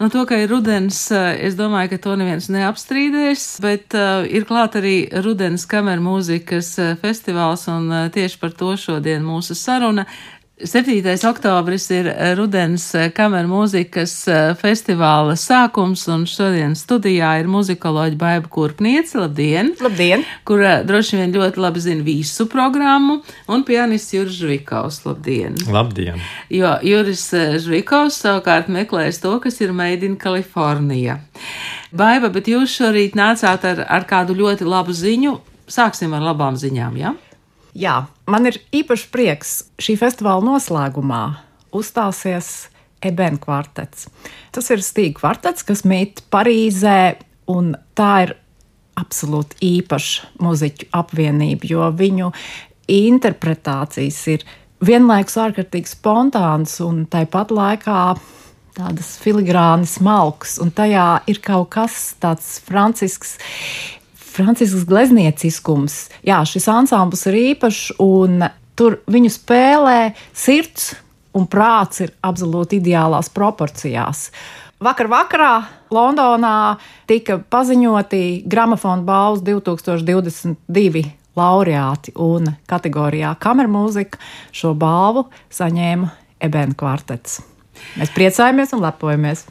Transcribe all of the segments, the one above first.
Nu, to, ka ir rudens, es domāju, ka to neviens neapstrīdēs, bet uh, ir klāt arī rudens kameru mūzikas festivāls, un uh, tieši par to šodien mūsu saruna. 7. oktobris ir rudens kameru mūzikas festivāla sākums, un šodien studijā ir muzikoloģa Baiba Kurpniece. Labdien! Labdien! Kura droši vien ļoti labi zina visu programmu, un pianists Juris Žvikovs. Labdien! Labdien! Jo Juris Žvikovs savukārt meklēs to, kas ir Made in California. Baiba, bet jūs šorīt nācāt ar, ar kādu ļoti labu ziņu. Sāksim ar labām ziņām, jā? Ja? Jā, man ir īpaši prieks šī festivāla noslēgumā uzstāsies Ebena kvartets. Tas ir stīga kvartets, kas mīt Parīzē, un tā ir absolūti īpaša muzeķu apvienība, jo viņu interpretācijas ir vienlaikus ārkārtīgi spontānas un tāpat laikā tādas filigrāni smalks, un tajā ir kaut kas tāds francisks Francisks gleznieciskums. Jā, šis ansamblis ir īpašs, un tur viņu spēlē sirds un prāts ir absolūti ideālās proporcijās. Vakar vakarā Londonā tika paziņoti gramofona balvas 2022 laureāti, un kategorijā kamermūzika šo balvu saņēma Ebena kvartets. Mēs priecājamies un lepojamies!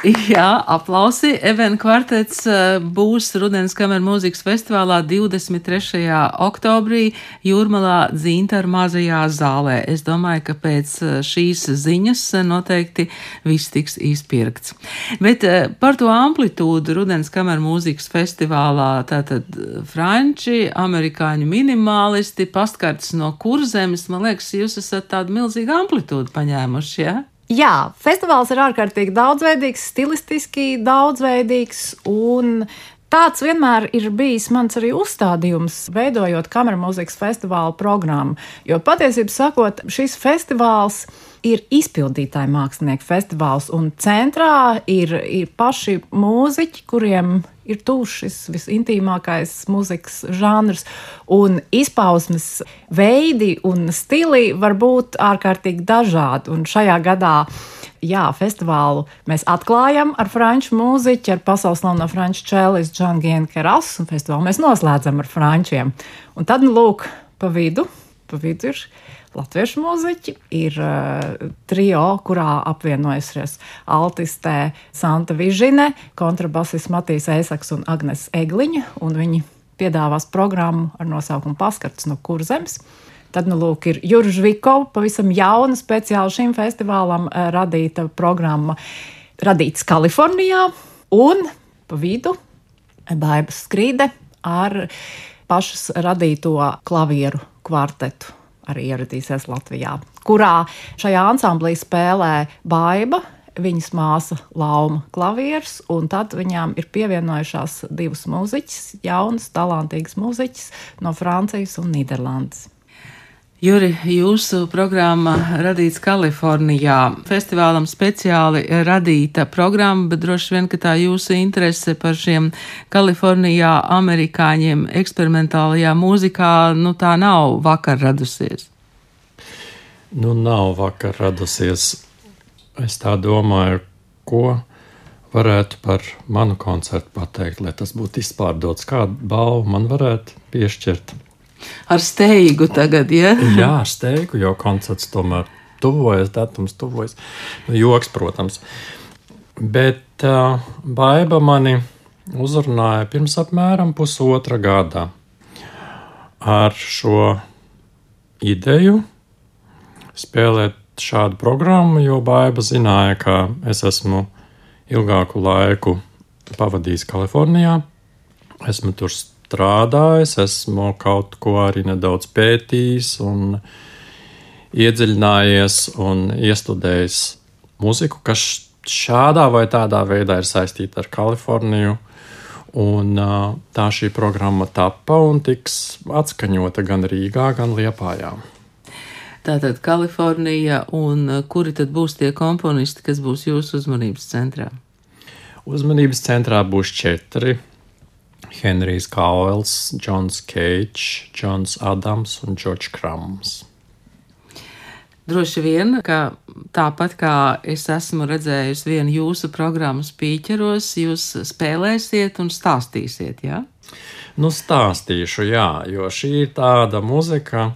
Jā, aplausi. Evena kvartets eh, būs Rudens kameru mūzikas festivālā 23. oktobrī Jūrmalā Dzintaru mazajā zālē. Es domāju, ka pēc eh, šīs ziņas eh, noteikti viss tiks izpirkts. Bet par to amplitūdu Rudens kameru mūzikas festivālā tātad franči, amerikāņu minimālisti, pastkarts no kurzemes, man liekas, jūs esat tādu milzīgu amplitūdu paņēmuši, jā? Ja? Jā, festivāls ir ārkārtīgi daudzveidīgs, stilistiski daudzveidīgs, un tāds vienmēr ir bijis mans arī uzstādījums, veidojot kameru mūzikas festivāla programmu. Jo patiesībā sakot, šis festivāls ir izpildītāju mākslinieku festivāls, un centrā ir, ir paši mūziķi, kuriem ir tūs šis visintīmākais mūzikas žanrs, un izpausmes veidi un stili var būt ārkārtīgi dažādi. Un šajā gadā jā, festivālu mēs atklājam ar franču mūziķu, ar pasaules slaveno franču čēlistu Džangienu Kerasu, un festivālu mēs noslēdzam ar frančiem. Un tad, nu, lūk, pa vidu, pa vidu ir latviešu mūziķi, ir uh, trio, kurā apvienojusies altistē Santa Vižine, kontrabasis Matīs Eisaks un Agnes Egliņa, un viņi piedāvās programmu ar nosaukumu Paskarts no Kurzemes. Tad, nu, lūk, ir Juris Žvikova, pavisam jauna, speciāli šim festivālam uh, radīta programma, radīts Kalifornijā, un pa vidu Bārbas Skrīde ar pašas radīto klavieru kvartetu arī ieradīsies Latvijā, kurā šajā ansamblī spēlē Baiba. Viņas māsa Lauma klavieres, un tad viņām ir pievienojušās divas mūziķis, jaunas, talantīgas mūziķis no Francijas un Nīderlandes. Juri, jūsu programma radīts Kalifornijā. Festivālam speciāli radīta programma, bet droši vien, ka tā jūsu interese par šiem Kalifornijā amerikāņiem eksperimentālajā mūzikā, nu tā nav vakar radusies. Nu, nav vakar radusies. Es tā domāju, ko varētu par manu koncertu pateikt, lai tas būtu izpārdots. Kādu balvu man varētu piešķirt? Ar steigu tagad, ja? Jā, steigu, jo koncerts tomēr tuvojas, datums tuvojas. Nu, joks, protams. Bet uh, baiba mani uzrunāja pirms apmēram pusotra gada ar šo ideju spēlēt šādu programmu, jo baiba zināja, ka es esmu ilgāku laiku pavadījis Kalifornijā. Esmu tur strādājis, esmu kaut ko arī nedaudz pētījis un iedziļinājies un iestudējis muziku, kas šādā vai tādā veidā ir saistīta ar Kaliforniju. Un, tā šī programma tappa un tiks atskaņota gan Rīgā, gan Liepājā. Tātad Kalifornija, un kuri tad būs tie komponisti, kas būs jūsu uzmanības centrā? Uzmanības centrā būs četri Henrijs Kauels, Džons Keits, Džons Adams un Džordžs Krams. Droši vien, ka tāpat kā es esmu redzējusi vienu jūsu programmas pīķeros, jūs spēlēsiet un stāstīsiet, jā? Nu, stāstīšu, jā, jo šī ir tāda muzika,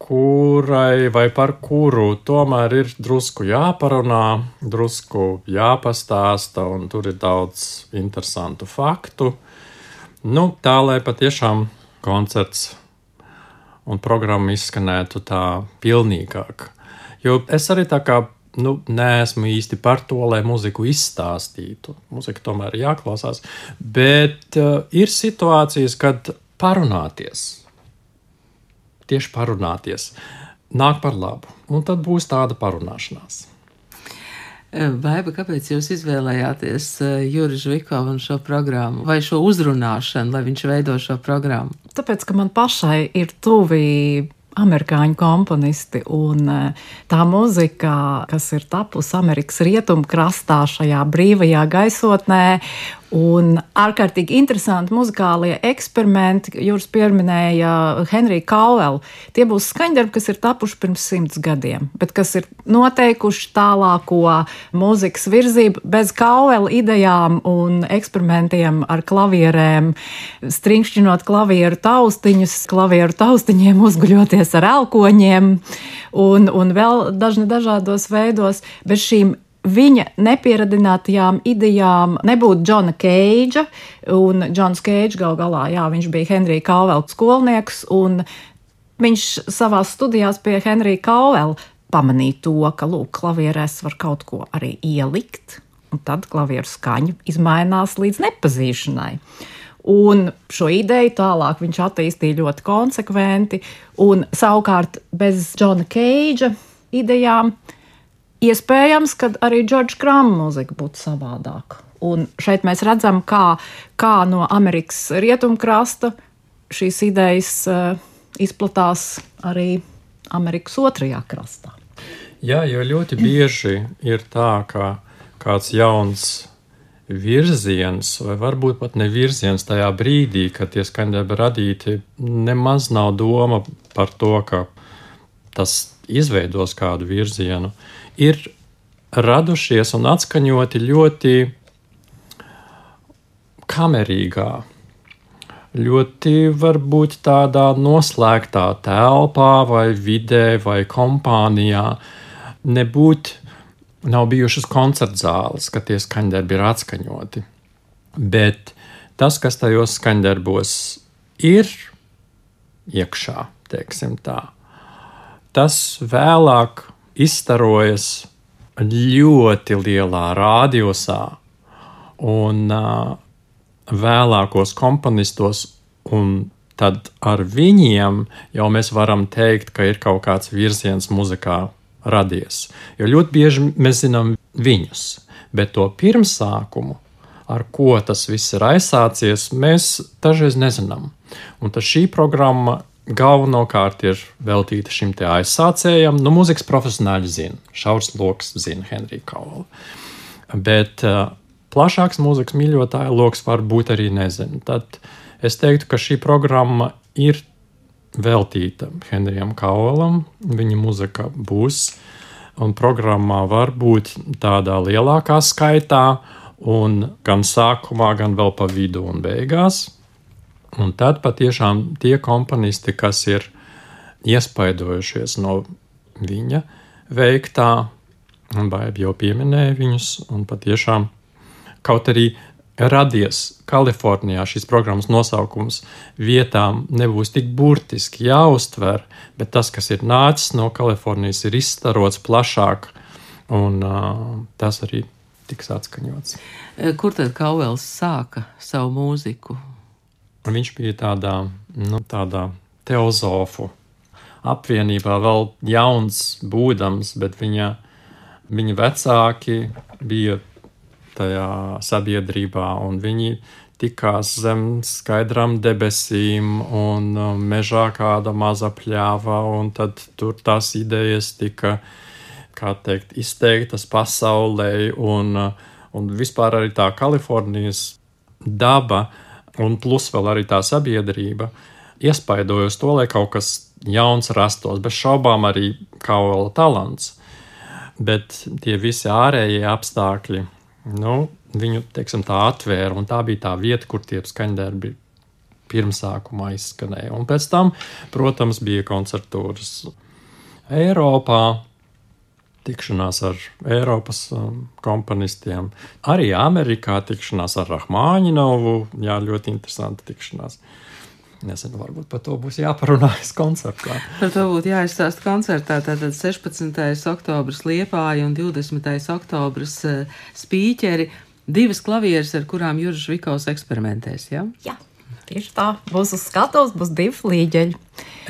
kurai vai par kuru tomēr ir drusku jāparunā, drusku jāpastāsta, un tur ir daudz interesantu faktu. Nu, tā lai patiešām koncerts un programma izskanētu tā pilnīgāk. Jo es arī tā kā nu, neesmu īsti par to, lai muziku izstāstītu. Mūzika tomēr ir jāklausās, bet uh, ir situācijas, kad parunāties tieši parunāties, nāk par labu. Un tad būs tāda parunāšanās. Baiba, kāpēc jūs izvēlējāties Juris Žvikovu un šo programmu, vai šo uzrunāšanu, lai viņš veido šo programmu? Tāpēc, ka man pašai ir tuvi amerikāņu komponisti. Un tā mūzika, kas ir tapusi Amerikas rietumkrastā, šajā brīvajā gaisotnē, Un ārkārtīgi interesanti muzikālie eksperimenti, jūs pieminēja Henriju Kauvelu. Tie būs skaņdarbi, kas ir tapuši pirms simts gadiem, bet kas ir noteikuši tālāko mūzikas virzību bez Kauvela idejām un eksperimentiem ar klavierēm, stringšķinot klavieru taustiņus, klavieru taustiņiem uzguļoties ar elkoņiem un, un vēl dažni dažādos veidos. Bez šīm viņa nepieradinātajām idejām nebūtu Džona Keidža, un Džons Keidžs gal galā, jā, viņš bija Henrija Kauvela skolnieks, un viņš savā studijās pie Henrija Kauvela pamanīja to, ka, lūk, klavierēs var kaut ko arī ielikt, un tad klavieru skaņa izmainās līdz nepazīšanai. Un šo ideju tālāk viņš attīstīja ļoti konsekventi, un savukārt bez Džona Keidža idejām Iespējams, ka arī Džordža Krama mūzika būtu savādāka. Un šeit mēs redzam, kā, kā no Amerikas rietumkrasta šīs idejas uh, izplatās arī Amerikas otrajā krastā. Jā, jo ļoti bieži ir tā, ka kāds jauns virziens, vai varbūt pat ne virziens tajā brīdī, kad tie skaņdarbi radīti, nemaz nav doma par to, ka tas izveidos kādu virzienu. Uh, ir radušies un atskaņoti ļoti kamerīgā, ļoti varbūt tādā noslēgtā telpā, vai vidē, vai kompānijā. Nebūt, nav bijušas koncerta zāles, ka tie skaņdarbi ir atskaņoti. Bet tas, kas tajos skaņdarbos ir iekšā, teiksim tā, tas vēlāk izstarojas ļoti lielā rādījusā un uh, vēlākos komponistos, un tad ar viņiem jau mēs varam teikt, ka ir kaut kāds virziens muzikā radies. Jo ļoti bieži mēs zinām viņus, bet to pirmsākumu, ar ko tas viss ir aizsācies, mēs dažreiz nezinām. Un tad šī programma galvenokārt ir veltīta šim te aizsācējam. Nu, mūzikas profesionāļi zina, Šaurs Loks zina Henriju Kaulu. Bet uh, plašāks mūzikas mīļotāju lokus varbūt arī nezina. Tad es teiktu, ka šī programma ir veltīta Henrijam Kaulam. Viņa muzika būs, un programmā var būt tādā lielākā skaitā, un gan sākumā, gan vēl pa vidu un beigās. Un tad patiešām tie komponisti, kas ir iespaidojušies no viņa veiktā, un Baiba jau pieminēja viņus, un patiešām kaut arī radies Kalifornijā šīs programmas nosaukums vietām nebūs tik burtiski jāuztver, bet tas, kas ir nācis no Kalifornijas, ir izstarots plašāk, un uh, tas arī tiks atskaņots. Kur tad Kauvels sāka savu mūziku? Viņš bija tādā, nu, tādā teozofu apvienībā, vēl jauns būdams, bet viņa, viņa vecāki bija tajā sabiedrībā, un viņi tikās zem skaidrām debesīm, un um, mežā kāda maza pļāva, un tad tur tās idejas tika, kā teikt, izteiktas pasaulē, un, un vispār arī tā Kalifornijas daba Un plus vēl arī tā sabiedrība iespaidojas to, lai kaut kas jauns rastos, bez šaubām arī Kaula talants. Bet tie visi ārējie apstākļi, nu, viņu teiksim, tā atvēra, un tā bija tā vieta, kur tie skaņdarbi pirmsākumā izskanēja. Un pēc tam, protams, bija koncertūras Eiropā, tikšanās ar Eiropas um, komponistiem, arī Amerikā tikšanās ar Rahmāņinovu. Jā, ļoti interesanti tikšanās. Nezinu, varbūt par to būs jāparunājas koncertā. Par to būtu jāizstāsta koncertā. Tātad 16. oktobris Liepāja un 20. oktobris uh, spīķeri. Divas klavieres, ar kurām Juris Vikovs eksperimentēs. Ja? Jā, tieši tā. Būs uz skatuves, būs divi flīģeļi.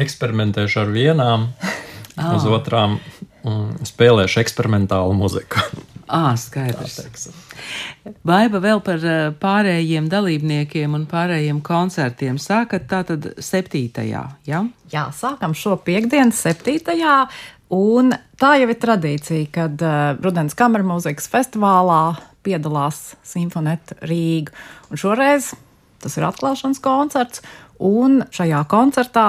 Eksperimentēšu ar vienām, uz otrām spēlēšu eksperimentālu muziku. Ah, skaidrs. Baiba vēl par pārējiem dalībniekiem un pārējiem koncertiem. Sākat tātad 7. Ja? Jā, sākam šo piekdienu, 7. Un tā jau ir tradīcija, kad uh, Rudens kameras mūzikas festivālā piedalās Simfoneta Rīga. Un šoreiz tas ir atklāšanas koncerts, un šajā koncertā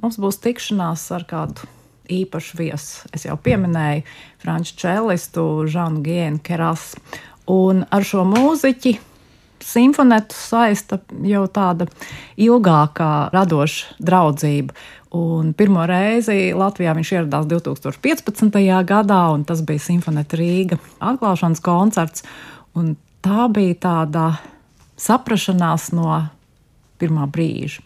mums būs tikšanās ar kādu īpašu viesu. Es jau pieminēju franču čelistu Žanu Gienu Keras. Un ar šo mūziķi simfonetu saista jau tāda ilgākā radoša draudzība. Un pirmo reizi Latvijā viņš ieradās 2015. gadā, un tas bija Simfonēta Rīga atklāšanas koncerts. Un tā bija tāda saprašanās no pirmā brīža.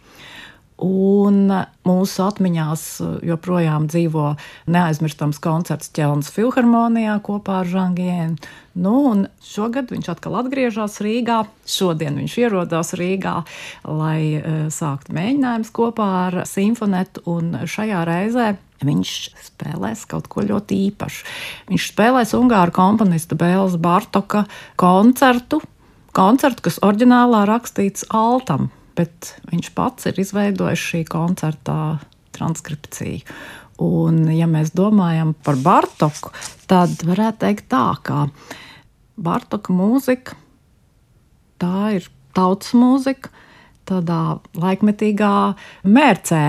Un mūsu atmiņās joprojām dzīvo neaizmirstams koncerts Ķelnas filharmonijā kopā ar Žangienu. Nu, šogad viņš atkal atgriežas Rīgā. Šodien viņš ierodās Rīgā, lai uh, sāktu mēģinājumus kopā ar simfonetu. Un šajā reizē viņš spēlēs kaut ko ļoti īpašu. Viņš spēlēs Ungāru komponista Bēlas Bartoka koncertu, koncertu, kas oriģinālā rakstīts Altam bet viņš pats ir izveidojis šī koncerta transkripciju. Un, ja mēs domājam par Bartoku, tad varētu teikt tā, ka Bartoka mūzika tā ir tautas mūzika, tādā laikmetīgā mērcē,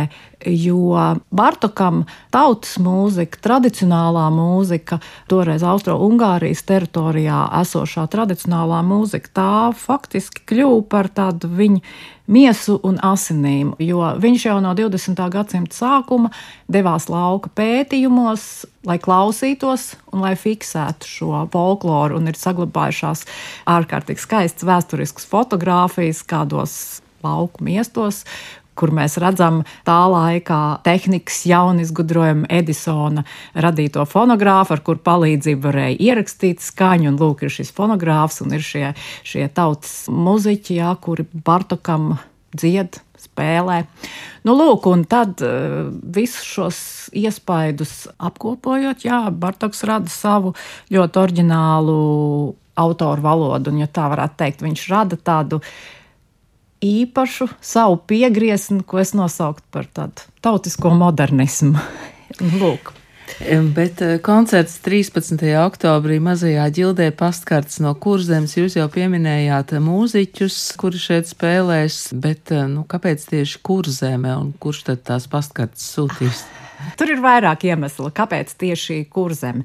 jo Bartokam tautas mūzika, tradicionālā mūzika, toreiz Austro-Ungārijas teritorijā esošā tradicionālā mūzika, tā faktiski kļuva par tādu viņa miesu un asinīm, jo viņš jau no 20. gadsimta sākuma devās lauka pētījumos, lai klausītos un lai fiksētu šo folkloru, un ir saglabājušās ārkārtīgi skaistas vēsturiskas fotogrāfijas kādos lauku miestos, kur mēs redzam tā laika tehnikas jaunizgudrojumu Edisona radīto fonogrāfu, ar kur palīdzību varēja ierakstīt skaņu. Un lūk, ir šis fonogrāfs un ir šie, šie tautas muziķi, jā, kuri Bartokam dzied. Spēlē. Nu, lūk, un tad uh, visus šos iespaidus apkopojot, jā, Bartoks rada savu ļoti oriģinālu autoru valodu, un, ja tā varētu teikt, viņš rada tādu uh, īpašu savu piegriezienu, ko es nosauktu par tādu tautisko modernismu. Lūk. Bet eh, koncerts 13. oktobrī mazajā ģildē pastkarts no kurzemes. Jūs jau pieminējāt mūziķus, kuri šeit spēlēs, bet eh, nu, kāpēc tieši kurzeme un kurš tad tās pastkarts sūtīs? Tur ir vairāk iemeslu, kāpēc tieši kurzeme.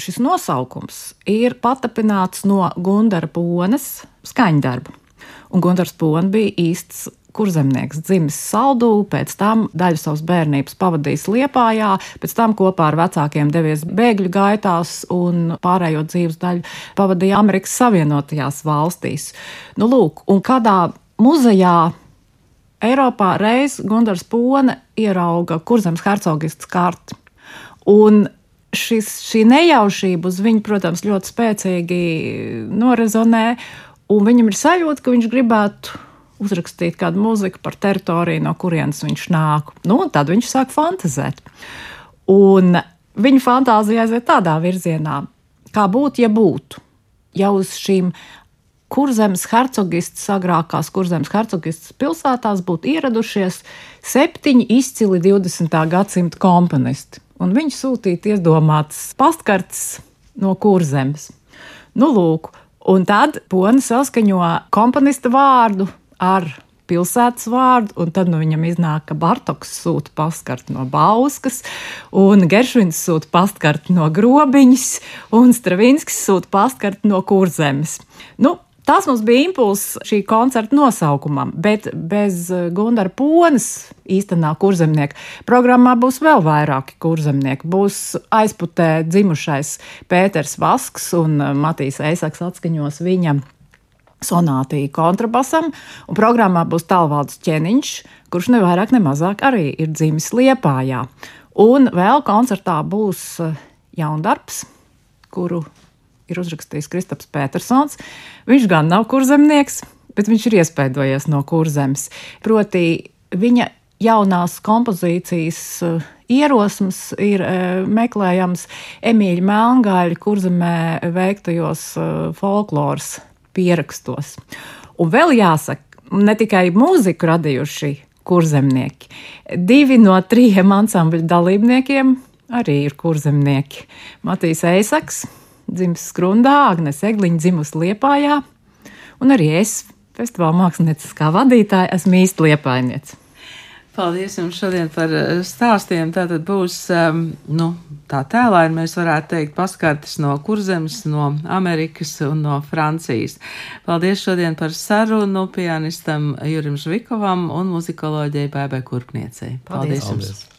Šis nosaukums ir patapināts no Gundara Ponas skaņdarba un Gunārs Pons bija īsts kurzemnieks, dzimis Saldū, pēc tam daļu savas bērnības pavadījis Liepājā, pēc tam kopā ar vecākiem devies bēgļu gaitās un pārējo dzīves daļu pavadīja Amerikas Savienotajās valstīs. Nu, lūk, un kādā muzejā Eiropā reiz Gunārs Pone ierauga kurzemes hercogists karti. Un šis, šī nejaušība uz viņu, protams, ļoti spēcīgi norezonē un viņam ir sajūta, ka viņš gribētu uzrakstīt kādu mūziku par teritoriju, no kurienes viņš nāk. Nu, tad viņš sāk fantazēt. Un viņa fantāzija aiziet tādā virzienā, kā būtu, ja būtu. Ja uz šīm kurzemes hercogistas, agrākās kurzemes hercogistas pilsētās būtu ieradušies septiņi izcili 20. gadsimta komponisti. Un viņi sūtīja iedomātas pastkartes no kurzemes. Nu, lūk, Un tad Pona saskaņo komponista vārdu ar pilsētas vārdu, un tad nu, viņam iznāk, ka Bartoks sūta pastkarti no Bauskas, un Geršvins sūta pastkarti no Grobiņas, un Stravinskis sūta pastkarti no Kurzemes. Nu, Tas mums bija impulss šī koncerta nosaukumam, bet bez eh, Gunara Ponas īstenā kurzemnieka programmā būs vēl vairāki kurzemnieki. Būs aizputē dzimušais Pēters Vasks un eh, Matīs Eisaks atskaņos viņam sonātīja kontrabasam, un programmā būs Talvalds Ķeniņš, kurš ne vairāk ne mazāk arī ir dzimis Liepājā. Un vēl koncertā būs eh, jaundarbs, kuru ir uzrakstījis Kristaps Petersons. Viņš gan nav kurzemnieks, bet viņš ir iespaidojies no kurzemes. Proti, viņa jaunās kompozīcijas uh, ierosmes ir uh, meklējams Emīļa Melngaļa kurzemē veiktajos uh, folkloras pierakstos. Un vēl jāsaka, ne tikai mūziku radījuši kurzemnieki. Divi no trījiem ansambļu dalībniekiem arī ir kurzemnieki. Matīs Eisaks, dzimis Skrundā, Agnes Egliņa dzimusi Liepājā, un arī es, festivāla mākslinieckā vadītāja, esmu īsti liepājniece. Paldies jums šodien par eh, stāstiem. Tātad būs, um, nu, tā tēlāini mēs varētu teikt, paskartas no kurzemes, no Amerikas un no Francijas. Paldies šodien par sarunu pianistam Jurim Žvikovam un muzikoloģijai Bēbē Kurpniecei. Paldies, Paldies jums! Paldies.